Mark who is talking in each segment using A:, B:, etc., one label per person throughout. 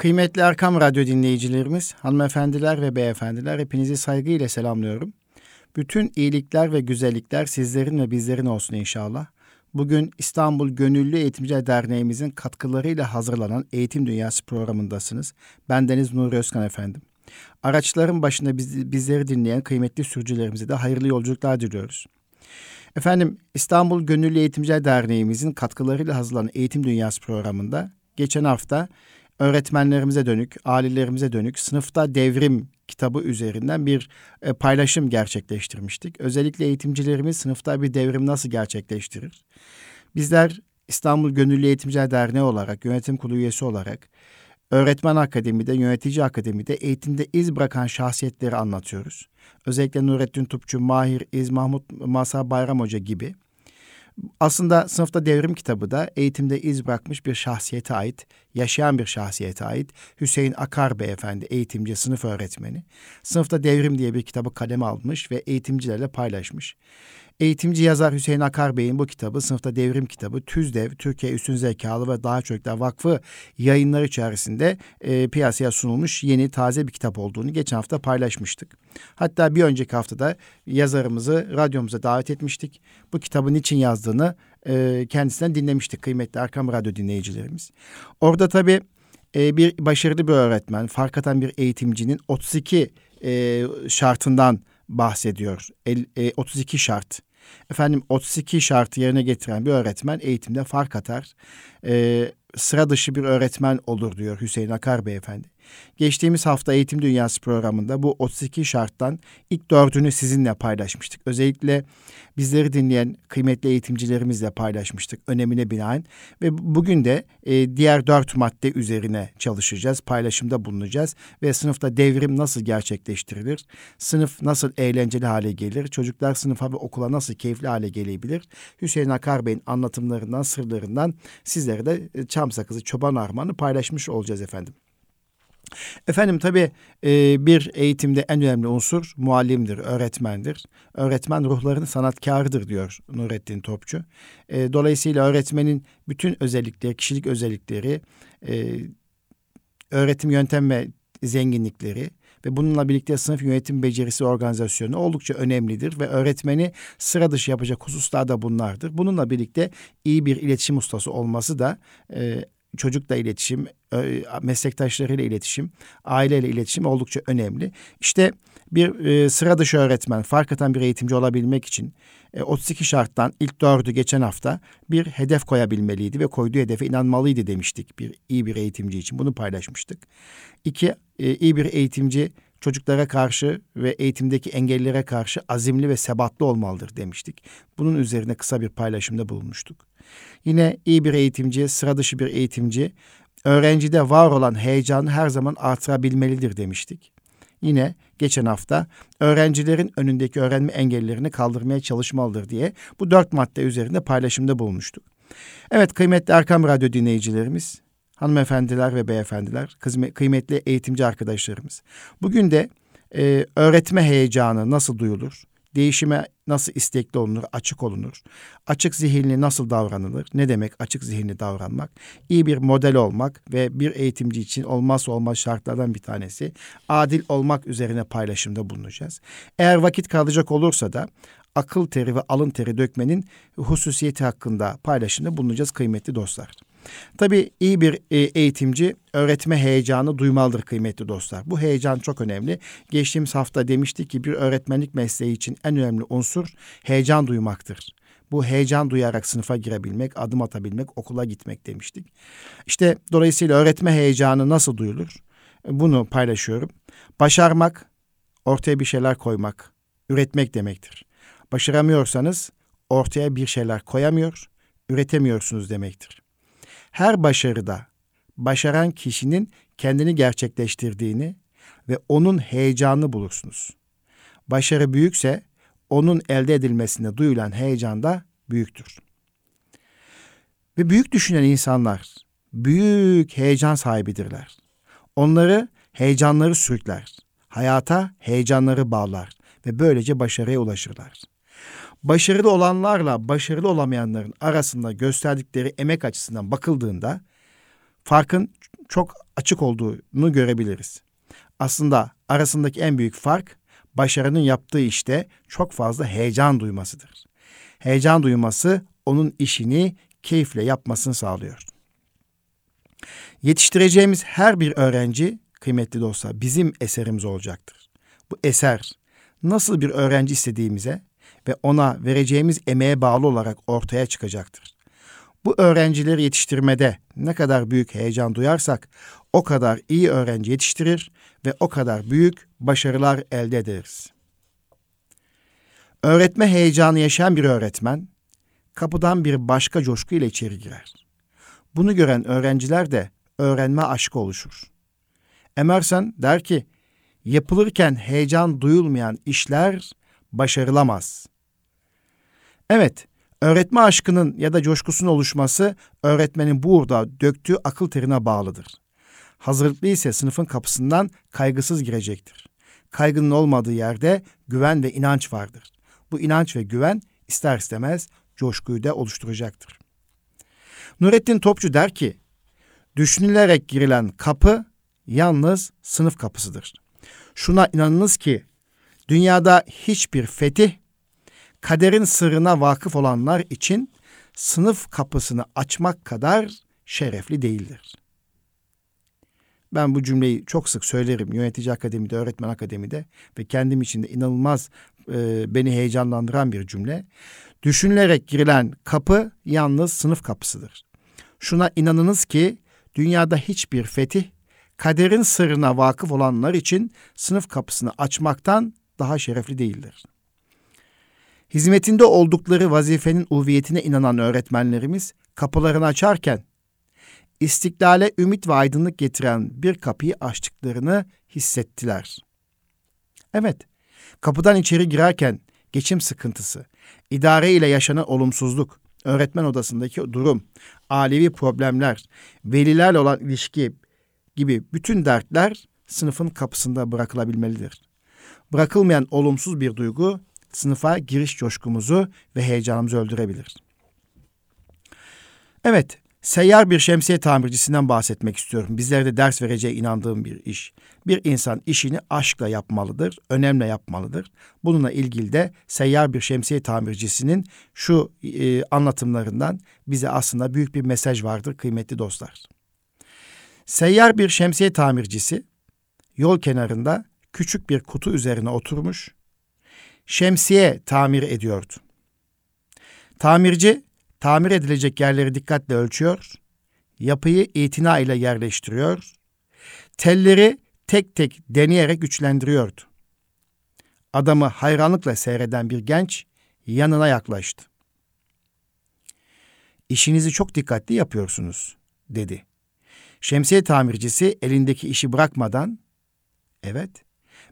A: Kıymetli Erkam Radyo dinleyicilerimiz, hanımefendiler ve beyefendiler hepinizi saygıyla selamlıyorum. Bütün iyilikler ve güzellikler sizlerin ve bizlerin olsun inşallah. Bugün İstanbul Gönüllü Eğitimciler Derneğimizin katkılarıyla hazırlanan Eğitim Dünyası programındasınız. Ben Deniz Nuri Özkan efendim. Araçların başında biz, bizleri dinleyen kıymetli sürücülerimize de hayırlı yolculuklar diliyoruz. Efendim İstanbul Gönüllü Eğitimciler Derneğimizin katkılarıyla hazırlanan Eğitim Dünyası programında geçen hafta öğretmenlerimize dönük, ailelerimize dönük sınıfta devrim kitabı üzerinden bir e, paylaşım gerçekleştirmiştik. Özellikle eğitimcilerimiz sınıfta bir devrim nasıl gerçekleştirir? Bizler İstanbul Gönüllü Eğitimciler Derneği olarak, yönetim kurulu üyesi olarak öğretmen akademide, yönetici akademide eğitimde iz bırakan şahsiyetleri anlatıyoruz. Özellikle Nurettin Tupçu, Mahir İz, Mahmut Masa Bayram Hoca gibi aslında sınıfta devrim kitabı da eğitimde iz bırakmış bir şahsiyete ait, yaşayan bir şahsiyete ait Hüseyin Akar Beyefendi, eğitimci, sınıf öğretmeni. Sınıfta devrim diye bir kitabı kaleme almış ve eğitimcilerle paylaşmış. Eğitimci yazar Hüseyin Akar Bey'in bu kitabı sınıfta devrim kitabı TÜZDEV, Türkiye Üstün Zekalı ve Daha Çocuklar Vakfı yayınları içerisinde e, piyasaya sunulmuş yeni taze bir kitap olduğunu geçen hafta paylaşmıştık. Hatta bir önceki haftada yazarımızı radyomuza davet etmiştik. Bu kitabın için yazdığını e, kendisinden dinlemiştik kıymetli Erkam Radyo dinleyicilerimiz. Orada tabii e, bir başarılı bir öğretmen, fark atan bir eğitimcinin 32 e, şartından bahsediyor. El, e, 32 şart. Efendim 32 şartı yerine getiren bir öğretmen eğitimde fark atar. E, sıra dışı bir öğretmen olur diyor Hüseyin Akar Beyefendi. Geçtiğimiz hafta Eğitim Dünyası programında bu 32 şarttan ilk dördünü sizinle paylaşmıştık. Özellikle bizleri dinleyen kıymetli eğitimcilerimizle paylaşmıştık önemine binaen. Ve bugün de e, diğer dört madde üzerine çalışacağız, paylaşımda bulunacağız. Ve sınıfta devrim nasıl gerçekleştirilir? Sınıf nasıl eğlenceli hale gelir? Çocuklar sınıfa ve okula nasıl keyifli hale gelebilir? Hüseyin Akar Bey'in anlatımlarından, sırlarından sizlere de e, çam sakızı, çoban armağanı paylaşmış olacağız efendim. Efendim tabii e, bir eğitimde en önemli unsur muallimdir, öğretmendir. Öğretmen ruhların sanatkarıdır diyor Nurettin Topçu. E, dolayısıyla öğretmenin bütün özellikleri, kişilik özellikleri, e, öğretim yöntem ve zenginlikleri ve bununla birlikte sınıf yönetim becerisi organizasyonu oldukça önemlidir ve öğretmeni sıra dışı yapacak hususlar da bunlardır. Bununla birlikte iyi bir iletişim ustası olması da e, çocukla iletişim, meslektaşlarıyla iletişim, aileyle iletişim oldukça önemli. İşte bir e, sıra dışı öğretmen, fark atan bir eğitimci olabilmek için e, 32 şarttan ilk dördü geçen hafta bir hedef koyabilmeliydi ve koyduğu hedefe inanmalıydı demiştik bir iyi bir eğitimci için. Bunu paylaşmıştık. İki, e, iyi bir eğitimci çocuklara karşı ve eğitimdeki engellilere karşı azimli ve sebatlı olmalıdır demiştik. Bunun üzerine kısa bir paylaşımda bulunmuştuk. Yine iyi bir eğitimci, sıra dışı bir eğitimci, öğrencide var olan heyecanı her zaman artırabilmelidir demiştik. Yine geçen hafta öğrencilerin önündeki öğrenme engellerini kaldırmaya çalışmalıdır diye bu dört madde üzerinde paylaşımda bulmuştuk. Evet kıymetli Erkam Radyo dinleyicilerimiz, hanımefendiler ve beyefendiler, kıymetli eğitimci arkadaşlarımız. Bugün de e, öğretme heyecanı nasıl duyulur? Değişime nasıl istekli olunur, açık olunur? Açık zihinli nasıl davranılır? Ne demek açık zihinli davranmak? İyi bir model olmak ve bir eğitimci için olmazsa olmaz şartlardan bir tanesi adil olmak üzerine paylaşımda bulunacağız. Eğer vakit kalacak olursa da akıl teri ve alın teri dökmenin hususiyeti hakkında paylaşımda bulunacağız kıymetli dostlar. Tabii iyi bir e, eğitimci öğretme heyecanı duymalıdır kıymetli dostlar. Bu heyecan çok önemli. Geçtiğimiz hafta demiştik ki bir öğretmenlik mesleği için en önemli unsur heyecan duymaktır. Bu heyecan duyarak sınıfa girebilmek, adım atabilmek, okula gitmek demiştik. İşte dolayısıyla öğretme heyecanı nasıl duyulur? Bunu paylaşıyorum. Başarmak, ortaya bir şeyler koymak, üretmek demektir. Başaramıyorsanız ortaya bir şeyler koyamıyor, üretemiyorsunuz demektir her başarıda başaran kişinin kendini gerçekleştirdiğini ve onun heyecanını bulursunuz. Başarı büyükse onun elde edilmesinde duyulan heyecan da büyüktür. Ve büyük düşünen insanlar büyük heyecan sahibidirler. Onları heyecanları sürükler. Hayata heyecanları bağlar ve böylece başarıya ulaşırlar başarılı olanlarla başarılı olamayanların arasında gösterdikleri emek açısından bakıldığında farkın çok açık olduğunu görebiliriz. Aslında arasındaki en büyük fark başarının yaptığı işte çok fazla heyecan duymasıdır. Heyecan duyması onun işini keyifle yapmasını sağlıyor. Yetiştireceğimiz her bir öğrenci kıymetli dostlar bizim eserimiz olacaktır. Bu eser nasıl bir öğrenci istediğimize ve ona vereceğimiz emeğe bağlı olarak ortaya çıkacaktır. Bu öğrencileri yetiştirmede ne kadar büyük heyecan duyarsak o kadar iyi öğrenci yetiştirir ve o kadar büyük başarılar elde ederiz. Öğretme heyecanı yaşayan bir öğretmen kapıdan bir başka coşku ile içeri girer. Bunu gören öğrenciler de öğrenme aşkı oluşur. Emerson der ki, yapılırken heyecan duyulmayan işler başarılamaz. Evet, öğretme aşkının ya da coşkusunun oluşması öğretmenin burada döktüğü akıl terine bağlıdır. Hazırlıklı ise sınıfın kapısından kaygısız girecektir. Kaygının olmadığı yerde güven ve inanç vardır. Bu inanç ve güven ister istemez coşkuyu da oluşturacaktır. Nurettin Topçu der ki, düşünülerek girilen kapı yalnız sınıf kapısıdır. Şuna inanınız ki dünyada hiçbir fetih kaderin sırrına vakıf olanlar için sınıf kapısını açmak kadar şerefli değildir. Ben bu cümleyi çok sık söylerim yönetici akademide, öğretmen akademide ve kendim için de inanılmaz e, beni heyecanlandıran bir cümle. Düşünülerek girilen kapı yalnız sınıf kapısıdır. Şuna inanınız ki dünyada hiçbir fetih kaderin sırrına vakıf olanlar için sınıf kapısını açmaktan daha şerefli değildir. Hizmetinde oldukları vazifenin ulviyetine inanan öğretmenlerimiz kapılarını açarken istiklale ümit ve aydınlık getiren bir kapıyı açtıklarını hissettiler. Evet, kapıdan içeri girerken geçim sıkıntısı, idare ile yaşanan olumsuzluk, öğretmen odasındaki durum, ailevi problemler, velilerle olan ilişki gibi bütün dertler sınıfın kapısında bırakılabilmelidir. Bırakılmayan olumsuz bir duygu sınıfa giriş coşkumuzu ve heyecanımızı öldürebilir. Evet, seyyar bir şemsiye tamircisinden bahsetmek istiyorum. Bizlere de ders vereceğe inandığım bir iş. Bir insan işini aşkla yapmalıdır, önemle yapmalıdır. Bununla ilgili de seyyar bir şemsiye tamircisinin şu e, anlatımlarından bize aslında büyük bir mesaj vardır kıymetli dostlar. Seyyar bir şemsiye tamircisi yol kenarında küçük bir kutu üzerine oturmuş, şemsiye tamir ediyordu. Tamirci tamir edilecek yerleri dikkatle ölçüyor, yapıyı itina ile yerleştiriyor, telleri tek tek deneyerek güçlendiriyordu. Adamı hayranlıkla seyreden bir genç yanına yaklaştı. İşinizi çok dikkatli yapıyorsunuz, dedi. Şemsiye tamircisi elindeki işi bırakmadan, evet,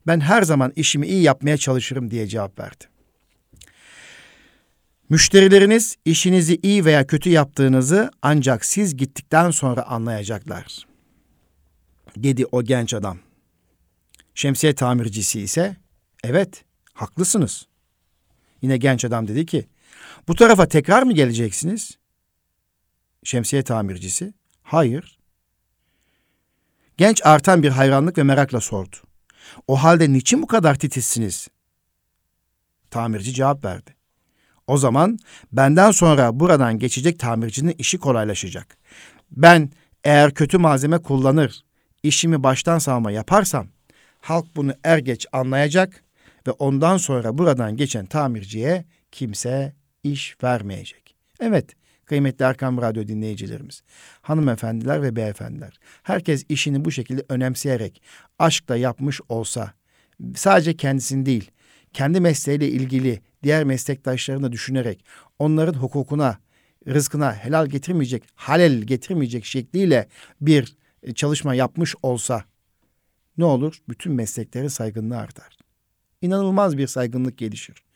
A: ben her zaman işimi iyi yapmaya çalışırım diye cevap verdi. Müşterileriniz işinizi iyi veya kötü yaptığınızı ancak siz gittikten sonra anlayacaklar. Dedi o genç adam. Şemsiye tamircisi ise evet haklısınız. Yine genç adam dedi ki bu tarafa tekrar mı geleceksiniz? Şemsiye tamircisi hayır. Genç artan bir hayranlık ve merakla sordu. O halde niçin bu kadar titizsiniz? Tamirci cevap verdi. O zaman benden sonra buradan geçecek tamircinin işi kolaylaşacak. Ben eğer kötü malzeme kullanır, işimi baştan sağma yaparsam halk bunu er geç anlayacak ve ondan sonra buradan geçen tamirciye kimse iş vermeyecek. Evet, kıymetli Erkam Radyo dinleyicilerimiz, hanımefendiler ve beyefendiler, herkes işini bu şekilde önemseyerek, aşkla yapmış olsa, sadece kendisini değil, kendi mesleğiyle ilgili diğer meslektaşlarını da düşünerek, onların hukukuna, rızkına helal getirmeyecek, halel getirmeyecek şekliyle bir çalışma yapmış olsa, ne olur? Bütün mesleklerin saygınlığı artar. İnanılmaz bir saygınlık gelişir.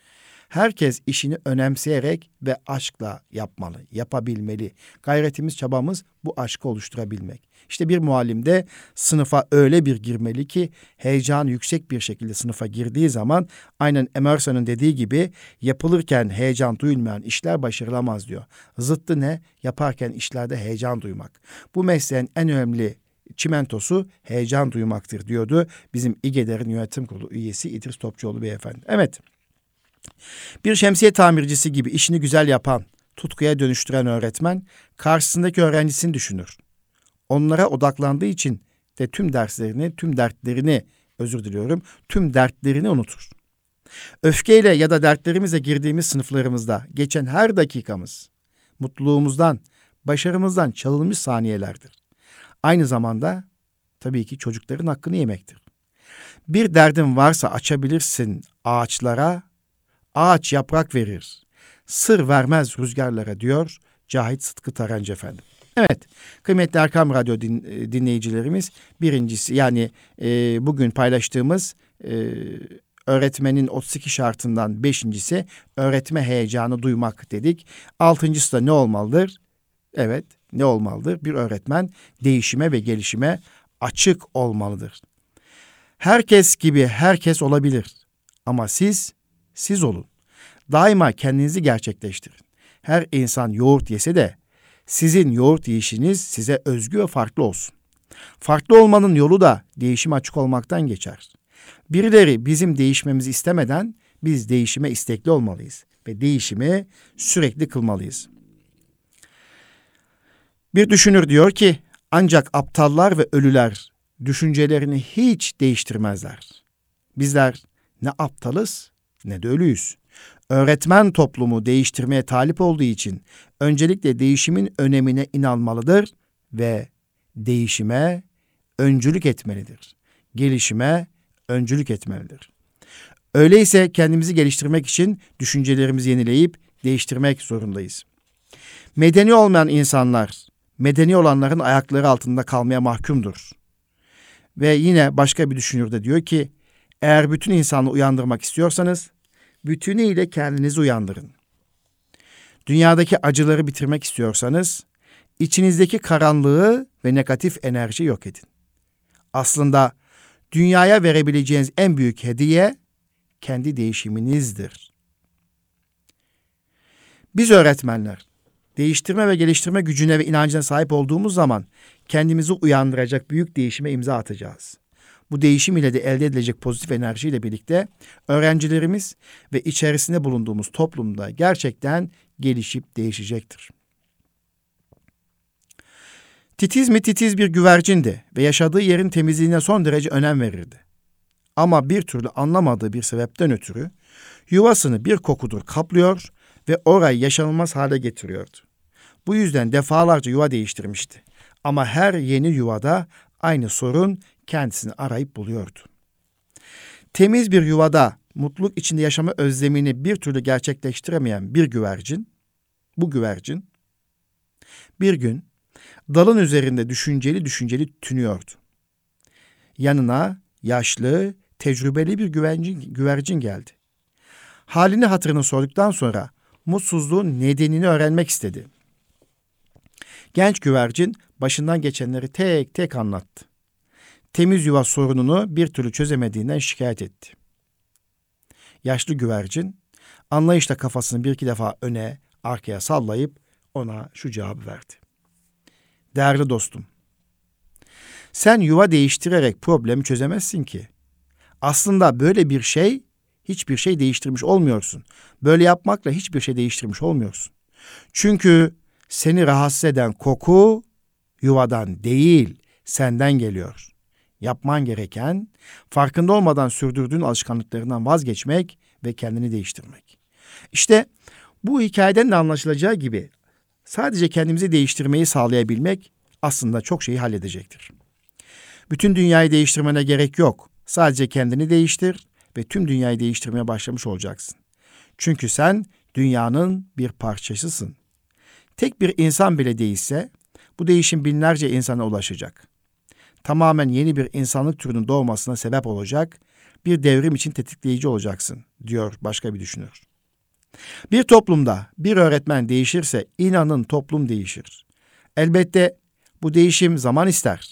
A: Herkes işini önemseyerek ve aşkla yapmalı, yapabilmeli. Gayretimiz, çabamız bu aşkı oluşturabilmek. İşte bir muallim de sınıfa öyle bir girmeli ki heyecan yüksek bir şekilde sınıfa girdiği zaman aynen Emerson'un dediği gibi yapılırken heyecan duyulmayan işler başarılamaz diyor. Zıttı ne? Yaparken işlerde heyecan duymak. Bu mesleğin en önemli çimentosu heyecan duymaktır diyordu bizim İGEDER'in yönetim kurulu üyesi İdris Topçuoğlu beyefendi. Evet. Bir şemsiye tamircisi gibi işini güzel yapan, tutkuya dönüştüren öğretmen karşısındaki öğrencisini düşünür. Onlara odaklandığı için de tüm derslerini, tüm dertlerini, özür diliyorum, tüm dertlerini unutur. Öfkeyle ya da dertlerimizle girdiğimiz sınıflarımızda geçen her dakikamız mutluluğumuzdan, başarımızdan çalınmış saniyelerdir. Aynı zamanda tabii ki çocukların hakkını yemektir. Bir derdin varsa açabilirsin ağaçlara, ağaç yaprak verir. Sır vermez rüzgarlara diyor Cahit Sıtkı Tarancı efendim. Evet, kıymetli Erkam Radyo din, e, dinleyicilerimiz birincisi yani e, bugün paylaştığımız e, öğretmenin 32 şartından beşincisi öğretme heyecanı duymak dedik. Altıncısı da ne olmalıdır? Evet, ne olmalıdır? Bir öğretmen değişime ve gelişime açık olmalıdır. Herkes gibi herkes olabilir. Ama siz, siz olun. Daima kendinizi gerçekleştirin. Her insan yoğurt yese de sizin yoğurt yiyişiniz size özgü ve farklı olsun. Farklı olmanın yolu da değişim açık olmaktan geçer. Birileri bizim değişmemizi istemeden biz değişime istekli olmalıyız ve değişimi sürekli kılmalıyız. Bir düşünür diyor ki ancak aptallar ve ölüler düşüncelerini hiç değiştirmezler. Bizler ne aptalız ne de ölüyüz. Öğretmen toplumu değiştirmeye talip olduğu için öncelikle değişimin önemine inanmalıdır ve değişime öncülük etmelidir. Gelişime öncülük etmelidir. Öyleyse kendimizi geliştirmek için düşüncelerimizi yenileyip değiştirmek zorundayız. Medeni olmayan insanlar medeni olanların ayakları altında kalmaya mahkumdur. Ve yine başka bir düşünür de diyor ki eğer bütün insanlığı uyandırmak istiyorsanız bütünüyle kendinizi uyandırın. Dünyadaki acıları bitirmek istiyorsanız içinizdeki karanlığı ve negatif enerji yok edin. Aslında dünyaya verebileceğiniz en büyük hediye kendi değişiminizdir. Biz öğretmenler değiştirme ve geliştirme gücüne ve inancına sahip olduğumuz zaman kendimizi uyandıracak büyük değişime imza atacağız. Bu değişim ile de elde edilecek pozitif enerjiyle birlikte öğrencilerimiz ve içerisinde bulunduğumuz toplumda gerçekten gelişip değişecektir. Titiz mi titiz bir güvercindi ve yaşadığı yerin temizliğine son derece önem verirdi. Ama bir türlü anlamadığı bir sebepten ötürü yuvasını bir kokudur kaplıyor ve orayı yaşanılmaz hale getiriyordu. Bu yüzden defalarca yuva değiştirmişti. Ama her yeni yuvada aynı sorun kendisini arayıp buluyordu. Temiz bir yuvada mutluluk içinde yaşama özlemini bir türlü gerçekleştiremeyen bir güvercin, bu güvercin bir gün dalın üzerinde düşünceli düşünceli tünüyordu. Yanına yaşlı, tecrübeli bir güvercin, güvercin geldi. Halini hatırını sorduktan sonra mutsuzluğun nedenini öğrenmek istedi. Genç güvercin başından geçenleri tek tek anlattı. Temiz yuva sorununu bir türlü çözemediğinden şikayet etti. Yaşlı güvercin anlayışla kafasını bir iki defa öne arkaya sallayıp ona şu cevabı verdi. Değerli dostum, sen yuva değiştirerek problemi çözemezsin ki. Aslında böyle bir şey hiçbir şey değiştirmiş olmuyorsun. Böyle yapmakla hiçbir şey değiştirmiş olmuyorsun. Çünkü seni rahatsız eden koku yuvadan değil, senden geliyor. Yapman gereken farkında olmadan sürdürdüğün alışkanlıklarından vazgeçmek ve kendini değiştirmek. İşte bu hikayeden de anlaşılacağı gibi sadece kendimizi değiştirmeyi sağlayabilmek aslında çok şeyi halledecektir. Bütün dünyayı değiştirmene gerek yok. Sadece kendini değiştir ve tüm dünyayı değiştirmeye başlamış olacaksın. Çünkü sen dünyanın bir parçasısın. Tek bir insan bile değilse bu değişim binlerce insana ulaşacak. Tamamen yeni bir insanlık türünün doğmasına sebep olacak bir devrim için tetikleyici olacaksın diyor başka bir düşünür. Bir toplumda bir öğretmen değişirse inanın toplum değişir. Elbette bu değişim zaman ister.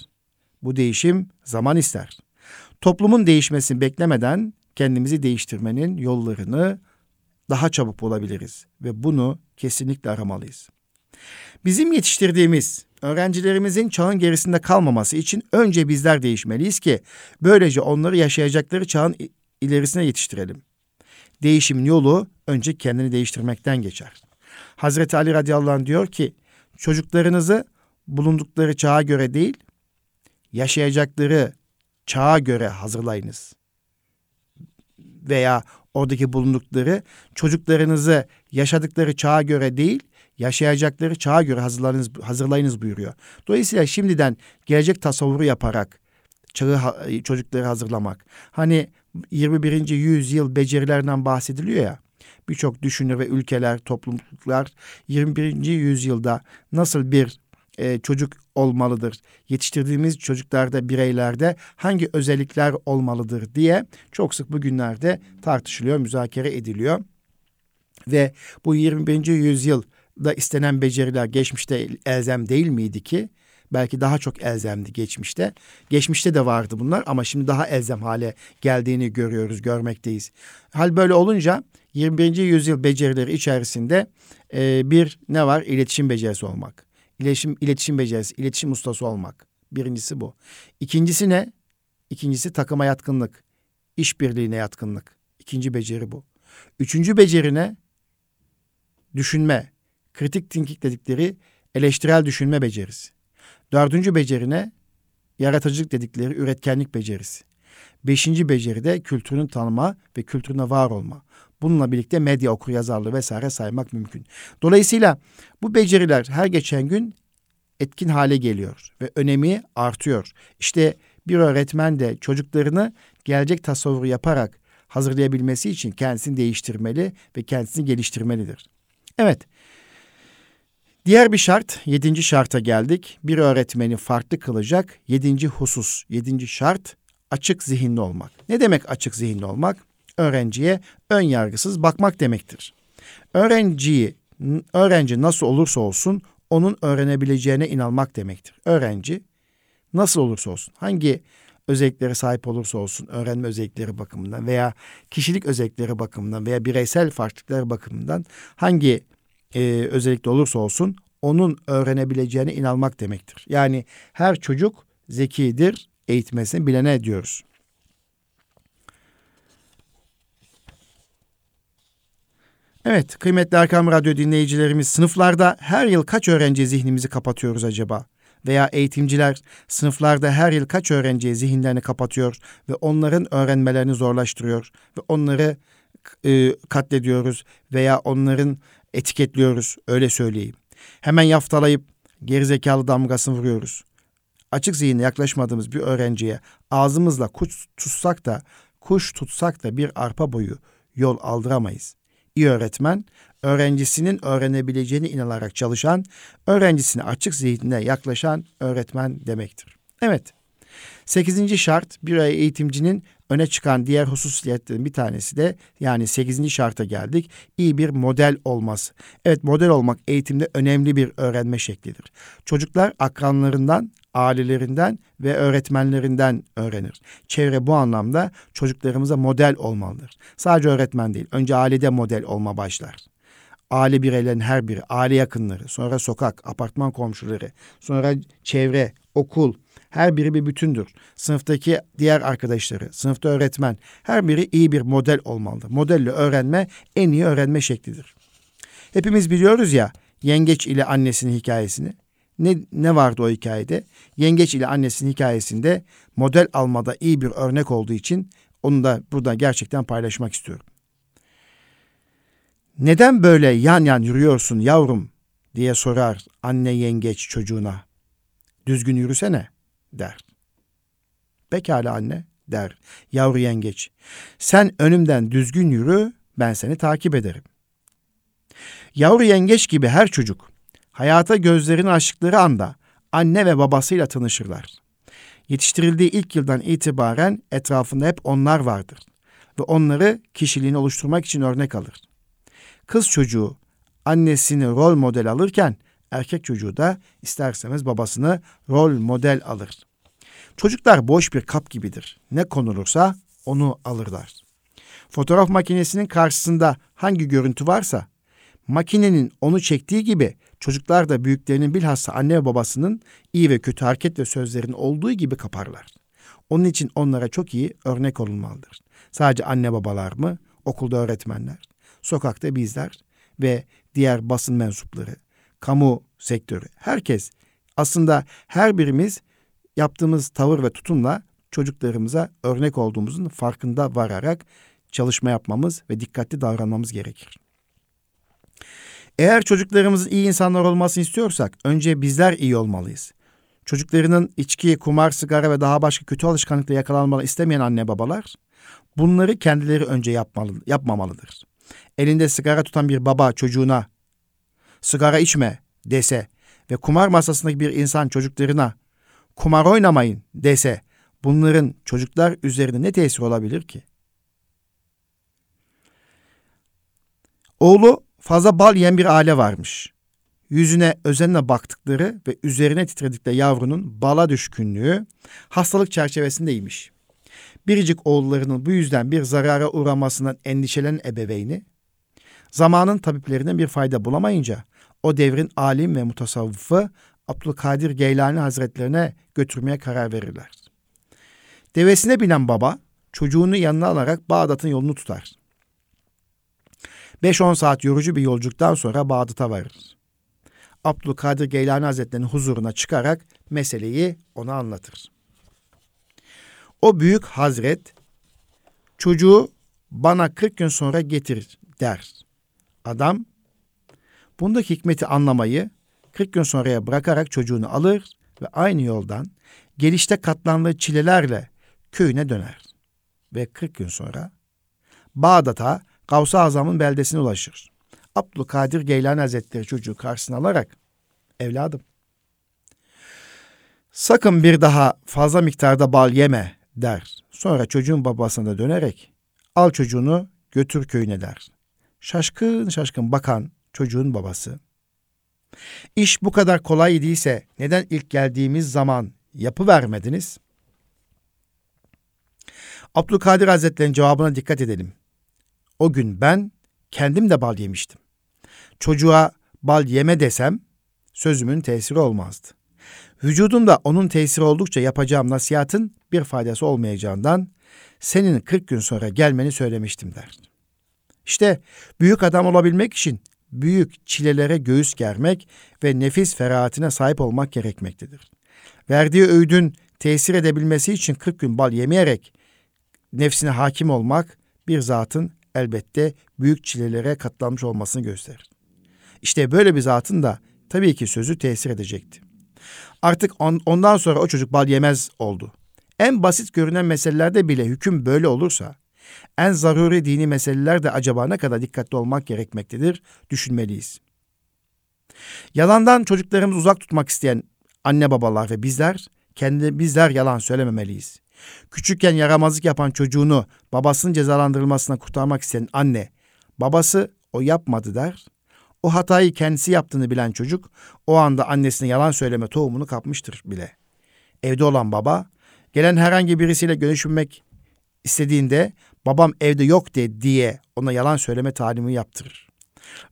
A: Bu değişim zaman ister. Toplumun değişmesini beklemeden kendimizi değiştirmenin yollarını daha çabuk bulabiliriz ve bunu kesinlikle aramalıyız. Bizim yetiştirdiğimiz öğrencilerimizin çağın gerisinde kalmaması için önce bizler değişmeliyiz ki böylece onları yaşayacakları çağın ilerisine yetiştirelim. Değişimin yolu önce kendini değiştirmekten geçer. Hazreti Ali radıyallahu anh diyor ki çocuklarınızı bulundukları çağa göre değil, yaşayacakları çağa göre hazırlayınız. Veya oradaki bulundukları çocuklarınızı yaşadıkları çağa göre değil, yaşayacakları çağa göre hazırlayınız, hazırlayınız buyuruyor. Dolayısıyla şimdiden gelecek tasavvuru yaparak çağı çocukları hazırlamak. Hani 21. yüzyıl becerilerinden bahsediliyor ya. Birçok düşünür ve ülkeler, topluluklar 21. yüzyılda nasıl bir e, çocuk olmalıdır? Yetiştirdiğimiz çocuklarda, bireylerde hangi özellikler olmalıdır diye çok sık bugünlerde tartışılıyor, müzakere ediliyor. Ve bu 21. yüzyılda istenen beceriler geçmişte elzem değil miydi ki? Belki daha çok elzemdi geçmişte. Geçmişte de vardı bunlar ama şimdi daha elzem hale geldiğini görüyoruz, görmekteyiz. Hal böyle olunca 21. yüzyıl becerileri içerisinde e, bir ne var? İletişim becerisi olmak. İletişim, iletişim becerisi, iletişim ustası olmak. Birincisi bu. İkincisi ne? İkincisi takıma yatkınlık, işbirliğine yatkınlık. İkinci beceri bu. Üçüncü beceri ne? Düşünme, kritik thinking dedikleri eleştirel düşünme becerisi. Dördüncü beceri ne? Yaratıcılık dedikleri üretkenlik becerisi. Beşinci beceri de kültürünü tanıma ve kültürüne var olma. Bununla birlikte medya okur yazarlığı vesaire saymak mümkün. Dolayısıyla bu beceriler her geçen gün etkin hale geliyor ve önemi artıyor. İşte bir öğretmen de çocuklarını gelecek tasavvuru yaparak hazırlayabilmesi için kendisini değiştirmeli ve kendisini geliştirmelidir. Evet. Diğer bir şart, yedinci şarta geldik. Bir öğretmeni farklı kılacak yedinci husus, yedinci şart açık zihinli olmak. Ne demek açık zihinli olmak? Öğrenciye ön yargısız bakmak demektir. Öğrenciyi, öğrenci nasıl olursa olsun onun öğrenebileceğine inanmak demektir. Öğrenci nasıl olursa olsun, hangi özelliklere sahip olursa olsun öğrenme özellikleri bakımından veya kişilik özellikleri bakımından veya bireysel farklılıklar bakımından hangi e, özellikte olursa olsun onun öğrenebileceğine inanmak demektir. Yani her çocuk zekidir, eğitmesini bilene diyoruz. Evet, kıymetli Erkam Radyo dinleyicilerimiz, sınıflarda her yıl kaç öğrenci zihnimizi kapatıyoruz acaba? Veya eğitimciler sınıflarda her yıl kaç öğrenciye zihinlerini kapatıyor ve onların öğrenmelerini zorlaştırıyor ve onları e, katlediyoruz veya onların etiketliyoruz, öyle söyleyeyim. Hemen yaftalayıp gerizekalı damgasını vuruyoruz. Açık zihinle yaklaşmadığımız bir öğrenciye ağzımızla kuş tutsak da kuş tutsak da bir arpa boyu yol aldıramayız. İyi öğretmen, öğrencisinin öğrenebileceğine inanarak çalışan, öğrencisine açık zihnine yaklaşan öğretmen demektir. Evet, sekizinci şart bir eğitimcinin öne çıkan diğer hususiyetlerin bir tanesi de yani sekizinci şarta geldik. İyi bir model olması. Evet model olmak eğitimde önemli bir öğrenme şeklidir. Çocuklar akranlarından, ailelerinden ve öğretmenlerinden öğrenir. Çevre bu anlamda çocuklarımıza model olmalıdır. Sadece öğretmen değil, önce ailede model olma başlar. Aile bireylerin her biri, aile yakınları, sonra sokak, apartman komşuları, sonra çevre, okul, her biri bir bütündür. Sınıftaki diğer arkadaşları, sınıfta öğretmen, her biri iyi bir model olmalıdır. Modelle öğrenme en iyi öğrenme şeklidir. Hepimiz biliyoruz ya yengeç ile annesinin hikayesini. Ne, ne vardı o hikayede? Yengeç ile annesinin hikayesinde model almada iyi bir örnek olduğu için onu da burada gerçekten paylaşmak istiyorum. Neden böyle yan yan yürüyorsun yavrum diye sorar anne yengeç çocuğuna. Düzgün yürüsene der. Pekala anne der yavru yengeç. Sen önümden düzgün yürü ben seni takip ederim. Yavru yengeç gibi her çocuk hayata gözlerini açtıkları anda anne ve babasıyla tanışırlar. Yetiştirildiği ilk yıldan itibaren etrafında hep onlar vardır ve onları kişiliğini oluşturmak için örnek alır. Kız çocuğu annesini rol model alırken erkek çocuğu da isterseniz babasını rol model alır. Çocuklar boş bir kap gibidir. Ne konulursa onu alırlar. Fotoğraf makinesinin karşısında hangi görüntü varsa makinenin onu çektiği gibi çocuklar da büyüklerinin bilhassa anne ve babasının iyi ve kötü hareket ve sözlerin olduğu gibi kaparlar. Onun için onlara çok iyi örnek olunmalıdır. Sadece anne babalar mı? Okulda öğretmenler, sokakta bizler ve diğer basın mensupları, kamu sektörü, herkes aslında her birimiz yaptığımız tavır ve tutumla çocuklarımıza örnek olduğumuzun farkında vararak çalışma yapmamız ve dikkatli davranmamız gerekir. Eğer çocuklarımızın iyi insanlar olmasını istiyorsak önce bizler iyi olmalıyız. Çocuklarının içki, kumar, sigara ve daha başka kötü alışkanlıkla yakalanmalı istemeyen anne babalar bunları kendileri önce yapmalı, yapmamalıdır. Elinde sigara tutan bir baba çocuğuna sigara içme dese ve kumar masasındaki bir insan çocuklarına kumar oynamayın dese bunların çocuklar üzerinde ne tesir olabilir ki? Oğlu fazla bal yiyen bir aile varmış. Yüzüne özenle baktıkları ve üzerine titredikleri yavrunun bala düşkünlüğü hastalık çerçevesindeymiş. Biricik oğullarının bu yüzden bir zarara uğramasından endişelen ebeveyni, zamanın tabiplerine bir fayda bulamayınca o devrin alim ve mutasavvıfı Abdülkadir Geylani Hazretlerine götürmeye karar verirler. Devesine binen baba çocuğunu yanına alarak Bağdat'ın yolunu tutar. 5-10 saat yorucu bir yolculuktan sonra Bağdat'a varır. Abdülkadir Geylani Hazretleri'nin huzuruna çıkarak meseleyi ona anlatır. O büyük hazret çocuğu bana 40 gün sonra getir der. Adam bundaki hikmeti anlamayı 40 gün sonraya bırakarak çocuğunu alır ve aynı yoldan gelişte katlandığı çilelerle köyüne döner. Ve 40 gün sonra Bağdat'a Gavs-ı Azam'ın beldesine ulaşır. Abdülkadir Geylani Hazretleri çocuğu karşısına alarak evladım sakın bir daha fazla miktarda bal yeme der. Sonra çocuğun babasına dönerek al çocuğunu götür köyüne der. Şaşkın şaşkın bakan çocuğun babası. İş bu kadar kolay idiyse neden ilk geldiğimiz zaman yapı vermediniz? Abdülkadir Hazretleri'nin cevabına dikkat edelim. O gün ben kendim de bal yemiştim. Çocuğa bal yeme desem sözümün tesiri olmazdı. Vücudumda onun tesiri oldukça yapacağım nasihatın bir faydası olmayacağından senin 40 gün sonra gelmeni söylemiştim der. İşte büyük adam olabilmek için büyük çilelere göğüs germek ve nefis ferahatine sahip olmak gerekmektedir. Verdiği öğüdün tesir edebilmesi için 40 gün bal yemeyerek nefsine hakim olmak bir zatın elbette büyük çilelere katlanmış olmasını gösterir. İşte böyle bir zatın da tabii ki sözü tesir edecekti. Artık on, ondan sonra o çocuk bal yemez oldu. En basit görünen meselelerde bile hüküm böyle olursa, en zaruri dini meselelerde acaba ne kadar dikkatli olmak gerekmektedir, düşünmeliyiz. Yalandan çocuklarımızı uzak tutmak isteyen anne babalar ve bizler, kendi bizler yalan söylememeliyiz. Küçükken yaramazlık yapan çocuğunu babasının cezalandırılmasına kurtarmak isteyen anne, babası o yapmadı der. O hatayı kendisi yaptığını bilen çocuk o anda annesine yalan söyleme tohumunu kapmıştır bile. Evde olan baba gelen herhangi birisiyle görüşmek istediğinde babam evde yok de diye ona yalan söyleme talimi yaptırır.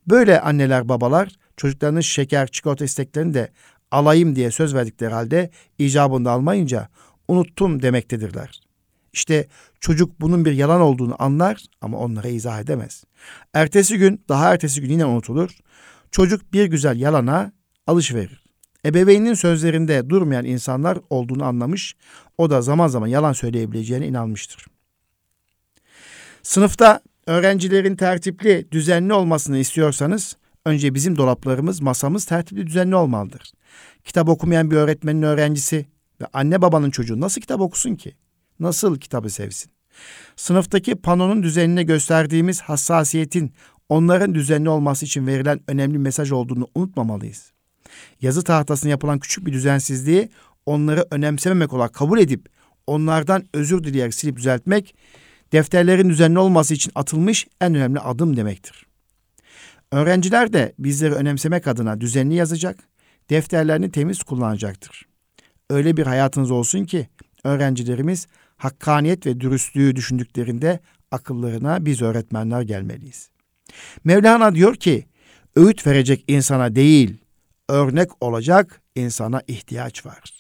A: Böyle anneler babalar çocuklarının şeker, çikolata isteklerini de alayım diye söz verdikleri halde icabında almayınca unuttum demektedirler. İşte çocuk bunun bir yalan olduğunu anlar ama onlara izah edemez. Ertesi gün, daha ertesi gün yine unutulur. Çocuk bir güzel yalana alışverir. Ebeveynin sözlerinde durmayan insanlar olduğunu anlamış, o da zaman zaman yalan söyleyebileceğine inanmıştır. Sınıfta öğrencilerin tertipli, düzenli olmasını istiyorsanız önce bizim dolaplarımız, masamız tertipli, düzenli olmalıdır. Kitap okumayan bir öğretmenin öğrencisi ve anne babanın çocuğu nasıl kitap okusun ki? Nasıl kitabı sevsin? Sınıftaki panonun düzenine gösterdiğimiz hassasiyetin onların düzenli olması için verilen önemli mesaj olduğunu unutmamalıyız. Yazı tahtasına yapılan küçük bir düzensizliği onları önemsememek olarak kabul edip onlardan özür dileyerek silip düzeltmek defterlerin düzenli olması için atılmış en önemli adım demektir. Öğrenciler de bizleri önemsemek adına düzenli yazacak, defterlerini temiz kullanacaktır. Öyle bir hayatınız olsun ki öğrencilerimiz hakkaniyet ve dürüstlüğü düşündüklerinde akıllarına biz öğretmenler gelmeliyiz. Mevlana diyor ki, öğüt verecek insana değil, örnek olacak insana ihtiyaç var.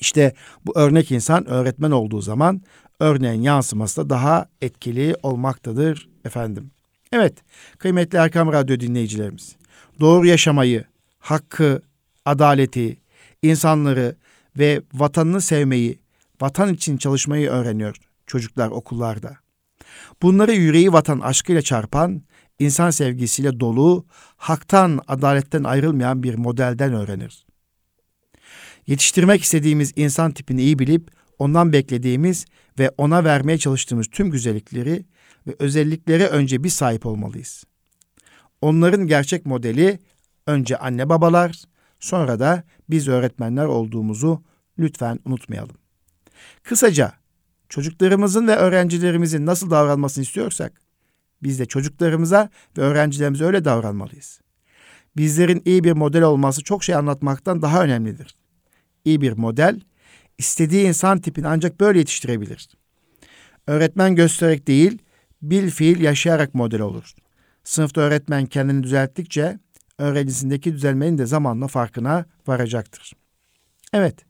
A: İşte bu örnek insan öğretmen olduğu zaman örneğin yansıması da daha etkili olmaktadır efendim. Evet kıymetli Erkam Radyo dinleyicilerimiz doğru yaşamayı, hakkı, adaleti, insanları ve vatanını sevmeyi, vatan için çalışmayı öğreniyor çocuklar okullarda. Bunları yüreği vatan aşkıyla çarpan, insan sevgisiyle dolu, haktan, adaletten ayrılmayan bir modelden öğrenir. Yetiştirmek istediğimiz insan tipini iyi bilip ondan beklediğimiz ve ona vermeye çalıştığımız tüm güzellikleri ve özelliklere önce bir sahip olmalıyız. Onların gerçek modeli önce anne babalar, sonra da biz öğretmenler olduğumuzu lütfen unutmayalım. Kısaca çocuklarımızın ve öğrencilerimizin nasıl davranmasını istiyorsak biz de çocuklarımıza ve öğrencilerimize öyle davranmalıyız. Bizlerin iyi bir model olması çok şey anlatmaktan daha önemlidir. İyi bir model istediği insan tipini ancak böyle yetiştirebilir. Öğretmen göstererek değil, bil fiil yaşayarak model olur. Sınıfta öğretmen kendini düzelttikçe öğrencisindeki düzelmenin de zamanla farkına varacaktır. Evet.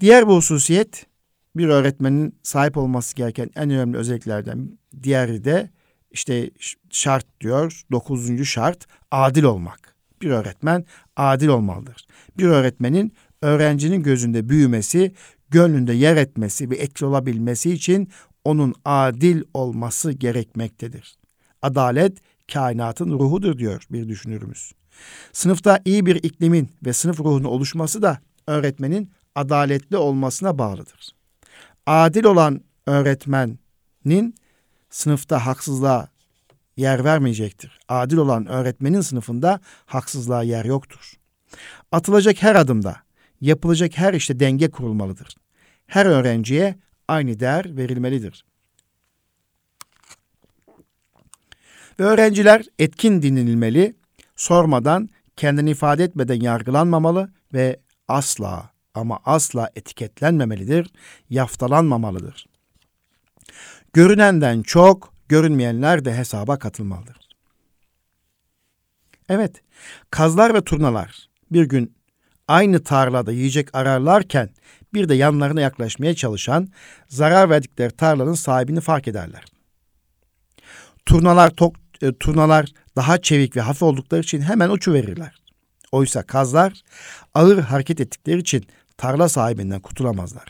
A: Diğer bir hususiyet bir öğretmenin sahip olması gereken en önemli özelliklerden diğeri de işte şart diyor. Dokuzuncu şart adil olmak. Bir öğretmen adil olmalıdır. Bir öğretmenin öğrencinin gözünde büyümesi, gönlünde yer etmesi ve etkili olabilmesi için onun adil olması gerekmektedir. Adalet kainatın ruhudur diyor bir düşünürümüz. Sınıfta iyi bir iklimin ve sınıf ruhunun oluşması da öğretmenin adaletli olmasına bağlıdır. Adil olan öğretmenin sınıfta haksızlığa yer vermeyecektir. Adil olan öğretmenin sınıfında haksızlığa yer yoktur. Atılacak her adımda, yapılacak her işte denge kurulmalıdır. Her öğrenciye aynı değer verilmelidir. Ve öğrenciler etkin dinlenilmeli, sormadan, kendini ifade etmeden yargılanmamalı ve asla ama asla etiketlenmemelidir, yaftalanmamalıdır. Görünenden çok, görünmeyenler de hesaba katılmalıdır. Evet, kazlar ve turnalar bir gün aynı tarlada yiyecek ararlarken bir de yanlarına yaklaşmaya çalışan zarar verdikleri tarlanın sahibini fark ederler. Turnalar tok, e, turnalar daha çevik ve hafif oldukları için hemen uçu verirler. Oysa kazlar ağır hareket ettikleri için tarla sahibinden kurtulamazlar.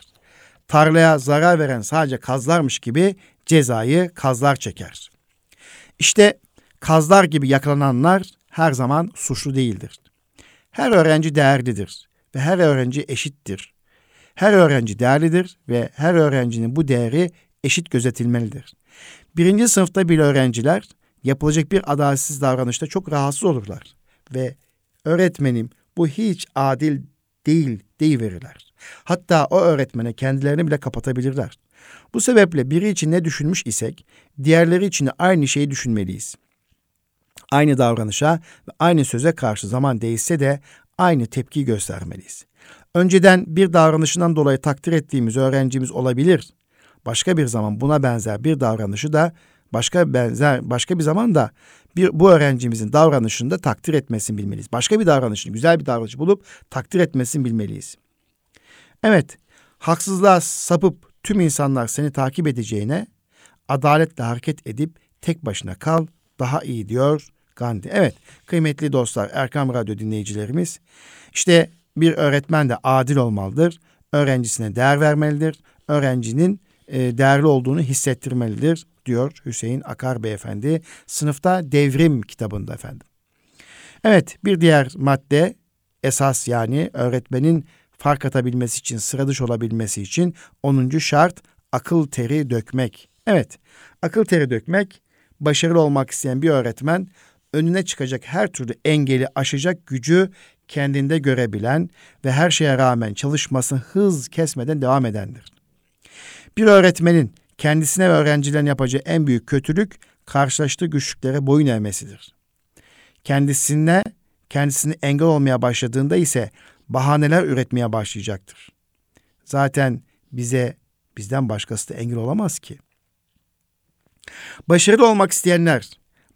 A: Tarlaya zarar veren sadece kazlarmış gibi cezayı kazlar çeker. İşte kazlar gibi yakalananlar her zaman suçlu değildir. Her öğrenci değerlidir ve her öğrenci eşittir. Her öğrenci değerlidir ve her öğrencinin bu değeri eşit gözetilmelidir. Birinci sınıfta bile öğrenciler yapılacak bir adaletsiz davranışta çok rahatsız olurlar ve öğretmenim bu hiç adil değil deyiverirler. Hatta o öğretmene kendilerini bile kapatabilirler. Bu sebeple biri için ne düşünmüş isek diğerleri için de aynı şeyi düşünmeliyiz. Aynı davranışa ve aynı söze karşı zaman değişse de aynı tepki göstermeliyiz. Önceden bir davranışından dolayı takdir ettiğimiz öğrencimiz olabilir. Başka bir zaman buna benzer bir davranışı da başka benzer başka bir zaman da bir bu öğrencimizin davranışını da takdir etmesini bilmeliyiz. Başka bir davranışını, güzel bir davranış bulup takdir etmesini bilmeliyiz. Evet, haksızlığa sapıp tüm insanlar seni takip edeceğine adaletle hareket edip tek başına kal daha iyi diyor Gandhi. Evet, kıymetli dostlar, Erkam Radyo dinleyicilerimiz, işte bir öğretmen de adil olmalıdır. Öğrencisine değer vermelidir. Öğrencinin e, değerli olduğunu hissettirmelidir diyor Hüseyin Akar Beyefendi sınıfta devrim kitabında efendim. Evet bir diğer madde esas yani öğretmenin fark atabilmesi için sıra dışı olabilmesi için 10. şart akıl teri dökmek. Evet akıl teri dökmek başarılı olmak isteyen bir öğretmen önüne çıkacak her türlü engeli aşacak gücü kendinde görebilen ve her şeye rağmen çalışmasını hız kesmeden devam edendir. Bir öğretmenin kendisine ve öğrencilerine yapacağı en büyük kötülük karşılaştığı güçlüklere boyun eğmesidir. Kendisine, kendisini engel olmaya başladığında ise bahaneler üretmeye başlayacaktır. Zaten bize bizden başkası da engel olamaz ki. Başarılı olmak isteyenler,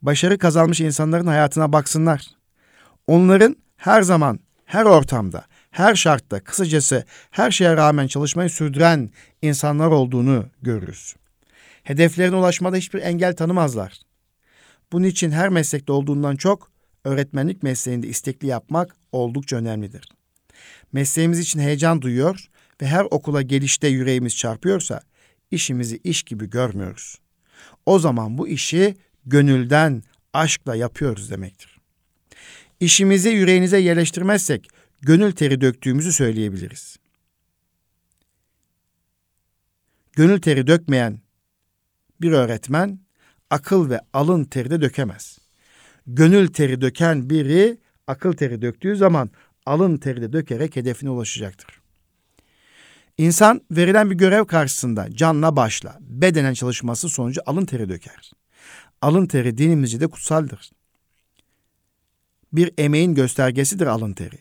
A: başarı kazanmış insanların hayatına baksınlar. Onların her zaman, her ortamda, her şartta, kısacası her şeye rağmen çalışmayı sürdüren insanlar olduğunu görürüz. Hedeflerine ulaşmada hiçbir engel tanımazlar. Bunun için her meslekte olduğundan çok öğretmenlik mesleğinde istekli yapmak oldukça önemlidir. Mesleğimiz için heyecan duyuyor ve her okula gelişte yüreğimiz çarpıyorsa işimizi iş gibi görmüyoruz. O zaman bu işi gönülden, aşkla yapıyoruz demektir. İşimizi yüreğinize yerleştirmezsek gönül teri döktüğümüzü söyleyebiliriz. Gönül teri dökmeyen bir öğretmen akıl ve alın teri de dökemez. Gönül teri döken biri akıl teri döktüğü zaman alın teri de dökerek hedefine ulaşacaktır. İnsan verilen bir görev karşısında canla başla bedenen çalışması sonucu alın teri döker. Alın teri dinimizce de kutsaldır. Bir emeğin göstergesidir alın teri.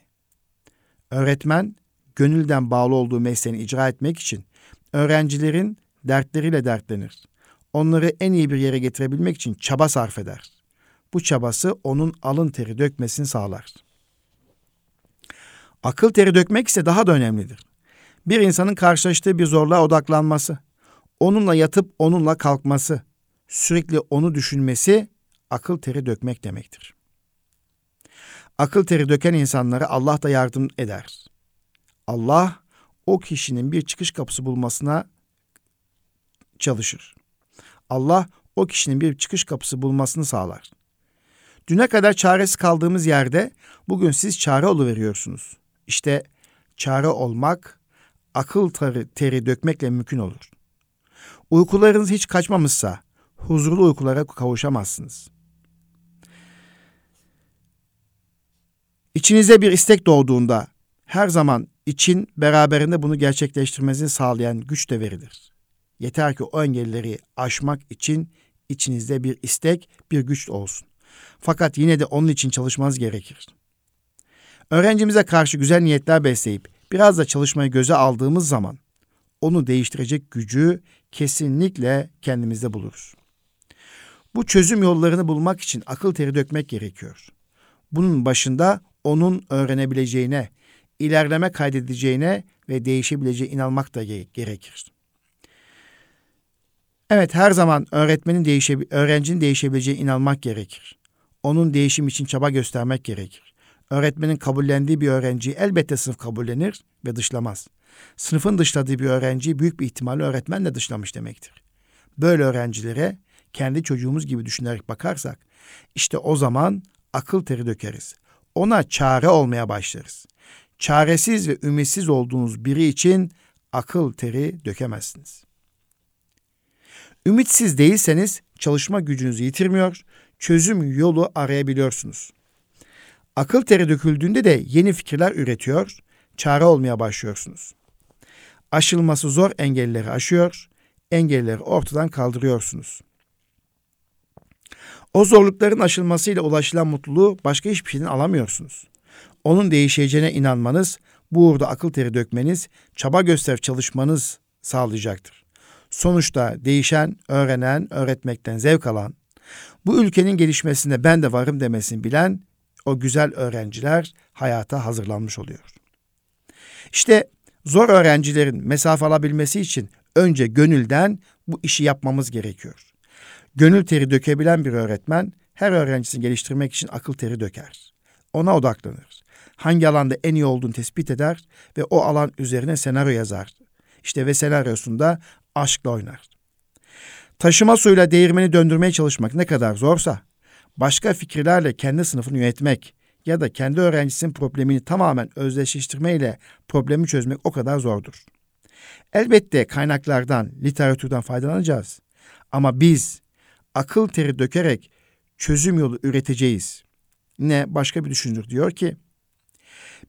A: Öğretmen gönülden bağlı olduğu mesleğini icra etmek için öğrencilerin dertleriyle dertlenir. Onları en iyi bir yere getirebilmek için çaba sarf eder. Bu çabası onun alın teri dökmesini sağlar. Akıl teri dökmek ise daha da önemlidir. Bir insanın karşılaştığı bir zorluğa odaklanması, onunla yatıp onunla kalkması, sürekli onu düşünmesi akıl teri dökmek demektir. Akıl teri döken insanlara Allah da yardım eder. Allah o kişinin bir çıkış kapısı bulmasına çalışır. Allah o kişinin bir çıkış kapısı bulmasını sağlar. Düne kadar çaresiz kaldığımız yerde bugün siz çare veriyorsunuz. İşte çare olmak akıl teri, teri dökmekle mümkün olur. Uykularınız hiç kaçmamışsa huzurlu uykulara kavuşamazsınız. İçinize bir istek doğduğunda her zaman için beraberinde bunu gerçekleştirmenizi sağlayan güç de verilir. Yeter ki o engelleri aşmak için içinizde bir istek, bir güç olsun. Fakat yine de onun için çalışmanız gerekir. Öğrencimize karşı güzel niyetler besleyip biraz da çalışmayı göze aldığımız zaman onu değiştirecek gücü kesinlikle kendimizde buluruz. Bu çözüm yollarını bulmak için akıl teri dökmek gerekiyor. Bunun başında onun öğrenebileceğine, ilerleme kaydedeceğine ve değişebileceğine inanmak da gerekir. Evet her zaman öğretmenin değişe, öğrencinin değişebileceğine inanmak gerekir. Onun değişim için çaba göstermek gerekir. Öğretmenin kabullendiği bir öğrenciyi elbette sınıf kabullenir ve dışlamaz. Sınıfın dışladığı bir öğrenciyi büyük bir ihtimalle öğretmen de dışlamış demektir. Böyle öğrencilere kendi çocuğumuz gibi düşünerek bakarsak işte o zaman akıl teri dökeriz. Ona çare olmaya başlarız. Çaresiz ve ümitsiz olduğunuz biri için akıl teri dökemezsiniz. Ümitsiz değilseniz çalışma gücünüzü yitirmiyor, çözüm yolu arayabiliyorsunuz. Akıl teri döküldüğünde de yeni fikirler üretiyor, çare olmaya başlıyorsunuz. Aşılması zor engelleri aşıyor, engelleri ortadan kaldırıyorsunuz. O zorlukların aşılmasıyla ulaşılan mutluluğu başka hiçbir şeyden alamıyorsunuz. Onun değişeceğine inanmanız, bu uğurda akıl teri dökmeniz, çaba göster çalışmanız sağlayacaktır. Sonuçta değişen, öğrenen, öğretmekten zevk alan, bu ülkenin gelişmesinde ben de varım demesini bilen o güzel öğrenciler hayata hazırlanmış oluyor. İşte zor öğrencilerin mesafe alabilmesi için önce gönülden bu işi yapmamız gerekiyor. Gönül teri dökebilen bir öğretmen her öğrencisini geliştirmek için akıl teri döker. Ona odaklanır. Hangi alanda en iyi olduğunu tespit eder ve o alan üzerine senaryo yazar. İşte ve senaryosunda aşkla oynar. Taşıma suyla değirmeni döndürmeye çalışmak ne kadar zorsa, başka fikirlerle kendi sınıfını yönetmek ya da kendi öğrencisinin problemini tamamen özdeşleştirmeyle problemi çözmek o kadar zordur. Elbette kaynaklardan, literatürden faydalanacağız. Ama biz akıl teri dökerek çözüm yolu üreteceğiz. Ne başka bir düşünür diyor ki,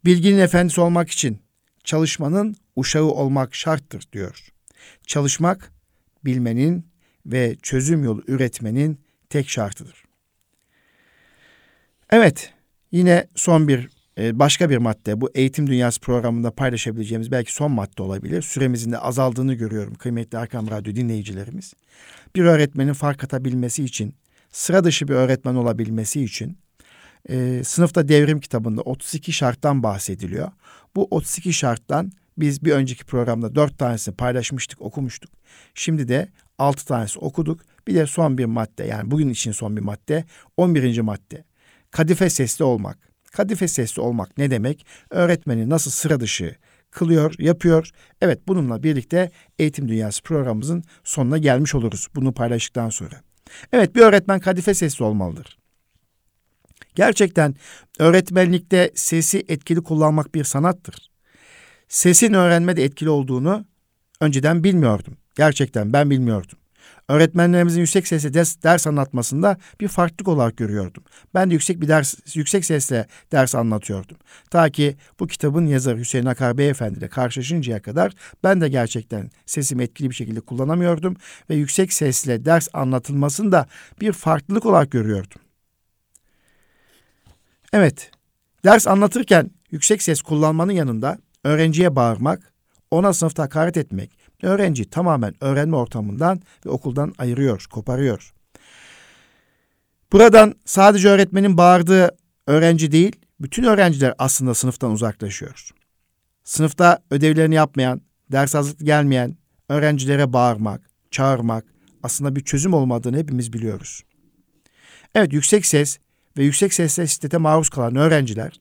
A: bilginin efendisi olmak için çalışmanın uşağı olmak şarttır diyor. Çalışmak bilmenin ve çözüm yolu üretmenin tek şartıdır. Evet, yine son bir e, başka bir madde bu eğitim dünyası programında paylaşabileceğimiz belki son madde olabilir. Süremizin de azaldığını görüyorum kıymetli Erkam Radyo dinleyicilerimiz. Bir öğretmenin fark atabilmesi için, sıra dışı bir öğretmen olabilmesi için e, sınıfta devrim kitabında 32 şarttan bahsediliyor. Bu 32 şarttan biz bir önceki programda 4 tanesini paylaşmıştık, okumuştuk. Şimdi de 6 tanesi okuduk. Bir de son bir madde yani bugün için son bir madde 11. madde. Kadife sesli olmak. Kadife sesli olmak ne demek? Öğretmeni nasıl sıra dışı kılıyor, yapıyor. Evet bununla birlikte Eğitim Dünyası programımızın sonuna gelmiş oluruz bunu paylaştıktan sonra. Evet bir öğretmen kadife sesli olmalıdır. Gerçekten öğretmenlikte sesi etkili kullanmak bir sanattır. Sesin öğrenmede etkili olduğunu önceden bilmiyordum. Gerçekten ben bilmiyordum. Öğretmenlerimizin yüksek sesle ders, ders anlatmasında bir farklılık olarak görüyordum. Ben de yüksek bir ders, yüksek sesle ders anlatıyordum. Ta ki bu kitabın yazarı Hüseyin Akar Beyefendi ile karşılaşıncaya kadar ben de gerçekten sesimi etkili bir şekilde kullanamıyordum ve yüksek sesle ders anlatılmasında bir farklılık olarak görüyordum. Evet, ders anlatırken yüksek ses kullanmanın yanında öğrenciye bağırmak, ona sınıfta hakaret etmek, öğrenci tamamen öğrenme ortamından ve okuldan ayırıyor, koparıyor. Buradan sadece öğretmenin bağırdığı öğrenci değil, bütün öğrenciler aslında sınıftan uzaklaşıyor. Sınıfta ödevlerini yapmayan, ders hazırlıklı gelmeyen öğrencilere bağırmak, çağırmak aslında bir çözüm olmadığını hepimiz biliyoruz. Evet yüksek ses ve yüksek sesle şiddete maruz kalan öğrenciler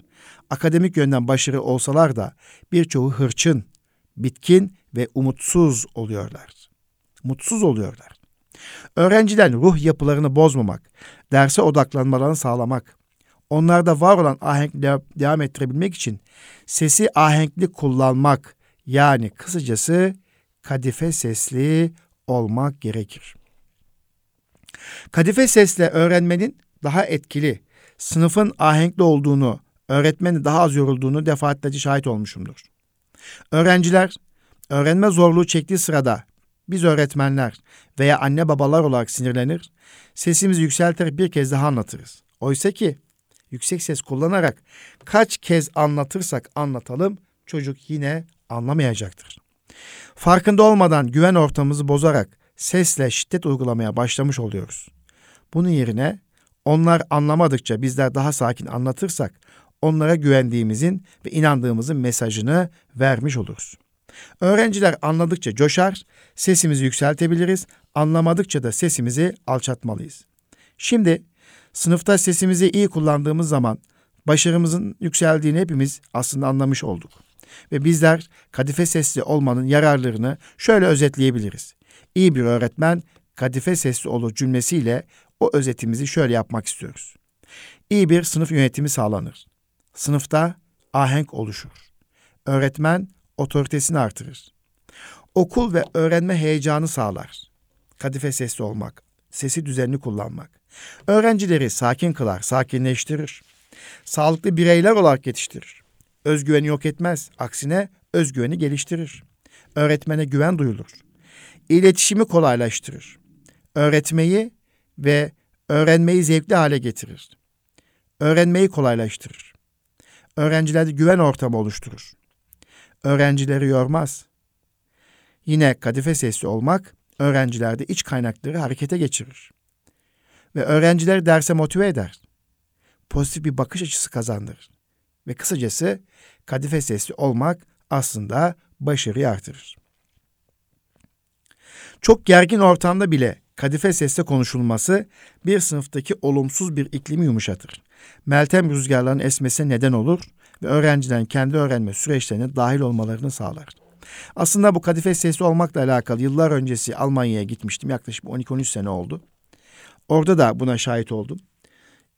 A: akademik yönden başarı olsalar da birçoğu hırçın, bitkin ve umutsuz oluyorlar. Mutsuz oluyorlar. Öğrencilerin ruh yapılarını bozmamak, derse odaklanmalarını sağlamak, onlarda var olan ahenkli devam ettirebilmek için sesi ahenkli kullanmak yani kısacası kadife sesli olmak gerekir. Kadife sesle öğrenmenin daha etkili, sınıfın ahenkli olduğunu, öğretmenin daha az yorulduğunu defaatlerce şahit olmuşumdur. Öğrenciler öğrenme zorluğu çektiği sırada biz öğretmenler veya anne babalar olarak sinirlenir, sesimizi yükselterek bir kez daha anlatırız. Oysa ki yüksek ses kullanarak kaç kez anlatırsak anlatalım çocuk yine anlamayacaktır. Farkında olmadan güven ortamımızı bozarak sesle şiddet uygulamaya başlamış oluyoruz. Bunun yerine onlar anlamadıkça bizler daha sakin anlatırsak onlara güvendiğimizin ve inandığımızın mesajını vermiş oluruz. Öğrenciler anladıkça coşar, sesimizi yükseltebiliriz, anlamadıkça da sesimizi alçatmalıyız. Şimdi sınıfta sesimizi iyi kullandığımız zaman başarımızın yükseldiğini hepimiz aslında anlamış olduk. Ve bizler kadife sesli olmanın yararlarını şöyle özetleyebiliriz. İyi bir öğretmen kadife sesli olur cümlesiyle o özetimizi şöyle yapmak istiyoruz. İyi bir sınıf yönetimi sağlanır. Sınıfta ahenk oluşur. Öğretmen otoritesini artırır. Okul ve öğrenme heyecanı sağlar. Kadife sesli olmak, sesi düzenli kullanmak. Öğrencileri sakin kılar, sakinleştirir. Sağlıklı bireyler olarak yetiştirir. Özgüveni yok etmez, aksine özgüveni geliştirir. Öğretmene güven duyulur. İletişimi kolaylaştırır. Öğretmeyi ve öğrenmeyi zevkli hale getirir. Öğrenmeyi kolaylaştırır. Öğrencilerde güven ortamı oluşturur öğrencileri yormaz. Yine kadife sesli olmak öğrencilerde iç kaynakları harekete geçirir. Ve öğrencileri derse motive eder. Pozitif bir bakış açısı kazandırır. Ve kısacası kadife sesli olmak aslında başarıyı artırır. Çok gergin ortamda bile kadife sesle konuşulması bir sınıftaki olumsuz bir iklimi yumuşatır. Meltem rüzgarların esmesine neden olur ve öğrencilerin kendi öğrenme süreçlerine dahil olmalarını sağlar. Aslında bu kadife sesi olmakla alakalı yıllar öncesi Almanya'ya gitmiştim. Yaklaşık 12-13 sene oldu. Orada da buna şahit oldum.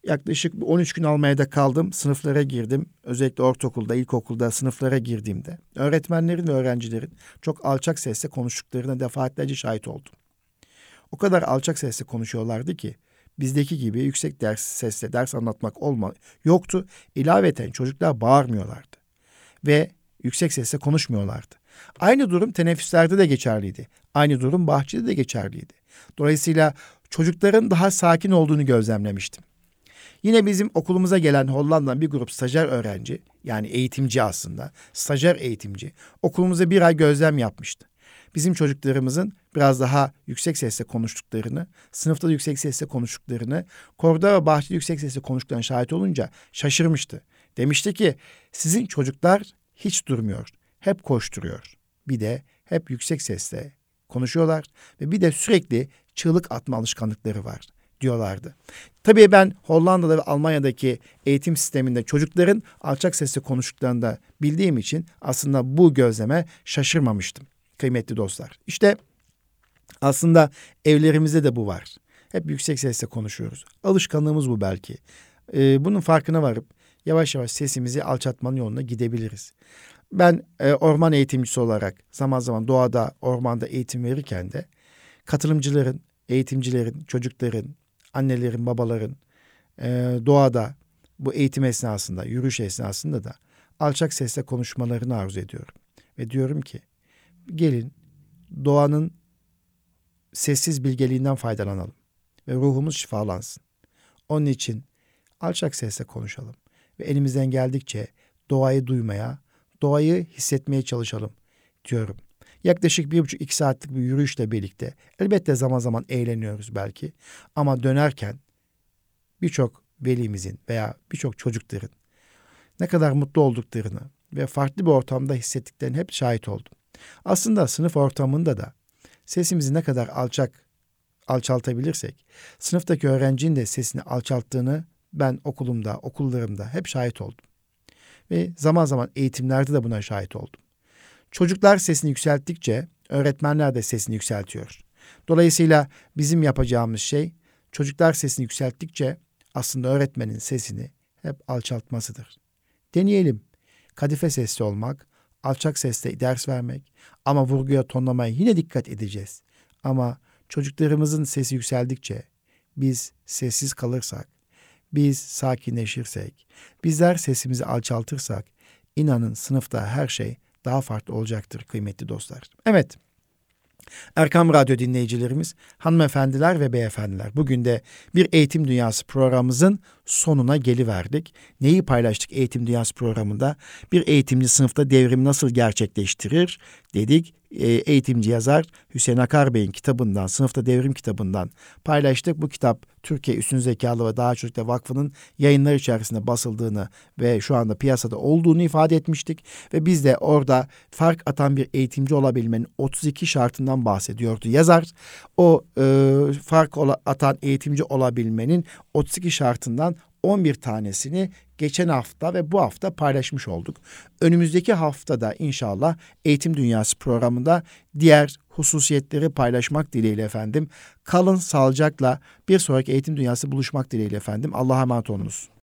A: Yaklaşık 13 gün Almanya'da kaldım. Sınıflara girdim. Özellikle ortaokulda, ilkokulda sınıflara girdiğimde öğretmenlerin ve öğrencilerin çok alçak sesle konuştuklarına defaatlerce şahit oldum. O kadar alçak sesle konuşuyorlardı ki bizdeki gibi yüksek ders sesle ders anlatmak olma yoktu. İlaveten çocuklar bağırmıyorlardı ve yüksek sesle konuşmuyorlardı. Aynı durum teneffüslerde de geçerliydi. Aynı durum bahçede de geçerliydi. Dolayısıyla çocukların daha sakin olduğunu gözlemlemiştim. Yine bizim okulumuza gelen Hollanda'dan bir grup stajyer öğrenci, yani eğitimci aslında, stajyer eğitimci, okulumuza bir ay gözlem yapmıştı. Bizim çocuklarımızın biraz daha yüksek sesle konuştuklarını, sınıfta da yüksek sesle konuştuklarını, koridor ve bahçede yüksek sesle konuştuklarına şahit olunca şaşırmıştı. Demişti ki sizin çocuklar hiç durmuyor, hep koşturuyor. Bir de hep yüksek sesle konuşuyorlar ve bir de sürekli çığlık atma alışkanlıkları var diyorlardı. Tabii ben Hollanda'da ve Almanya'daki eğitim sisteminde çocukların alçak sesle konuştuklarını da bildiğim için aslında bu gözleme şaşırmamıştım kıymetli dostlar. İşte aslında evlerimizde de bu var. Hep yüksek sesle konuşuyoruz. Alışkanlığımız bu belki. Ee, bunun farkına varıp yavaş yavaş sesimizi alçaltmanın yoluna gidebiliriz. Ben e, orman eğitimcisi olarak zaman zaman doğada, ormanda eğitim verirken de katılımcıların, eğitimcilerin, çocukların, annelerin, babaların e, doğada bu eğitim esnasında, yürüyüş esnasında da alçak sesle konuşmalarını arzu ediyorum. Ve diyorum ki gelin doğanın sessiz bilgeliğinden faydalanalım ve ruhumuz şifalansın. Onun için alçak sesle konuşalım ve elimizden geldikçe doğayı duymaya, doğayı hissetmeye çalışalım diyorum. Yaklaşık bir buçuk iki saatlik bir yürüyüşle birlikte elbette zaman zaman eğleniyoruz belki ama dönerken birçok velimizin veya birçok çocukların ne kadar mutlu olduklarını ve farklı bir ortamda hissettiklerini hep şahit oldum. Aslında sınıf ortamında da sesimizi ne kadar alçak alçaltabilirsek sınıftaki öğrencinin de sesini alçalttığını ben okulumda, okullarımda hep şahit oldum. Ve zaman zaman eğitimlerde de buna şahit oldum. Çocuklar sesini yükselttikçe öğretmenler de sesini yükseltiyor. Dolayısıyla bizim yapacağımız şey çocuklar sesini yükselttikçe aslında öğretmenin sesini hep alçaltmasıdır. Deneyelim. Kadife sesli olmak, alçak sesle ders vermek ama vurguya tonlamaya yine dikkat edeceğiz. Ama çocuklarımızın sesi yükseldikçe biz sessiz kalırsak, biz sakinleşirsek, bizler sesimizi alçaltırsak inanın sınıfta her şey daha farklı olacaktır kıymetli dostlar. Evet. Erkam Radyo dinleyicilerimiz, hanımefendiler ve beyefendiler. Bugün de bir Eğitim Dünyası programımızın sonuna geliverdik. Neyi paylaştık Eğitim Dünyası programında? Bir eğitimci sınıfta devrim nasıl gerçekleştirir dedik. E, eğitimci yazar Hüseyin Akar Bey'in kitabından, Sınıfta Devrim kitabından paylaştık. Bu kitap Türkiye Üstün Zekalı ve Daha Çocuklar Vakfı'nın yayınlar içerisinde basıldığını ve şu anda piyasada olduğunu ifade etmiştik. Ve biz de orada fark atan bir eğitimci olabilmenin 32 şartından bahsediyordu yazar. O e, fark atan eğitimci olabilmenin 32 şartından 11 tanesini geçen hafta ve bu hafta paylaşmış olduk. Önümüzdeki haftada inşallah Eğitim Dünyası programında diğer hususiyetleri paylaşmak dileğiyle efendim. Kalın sağlıcakla bir sonraki Eğitim Dünyası buluşmak dileğiyle efendim. Allah'a emanet olunuz.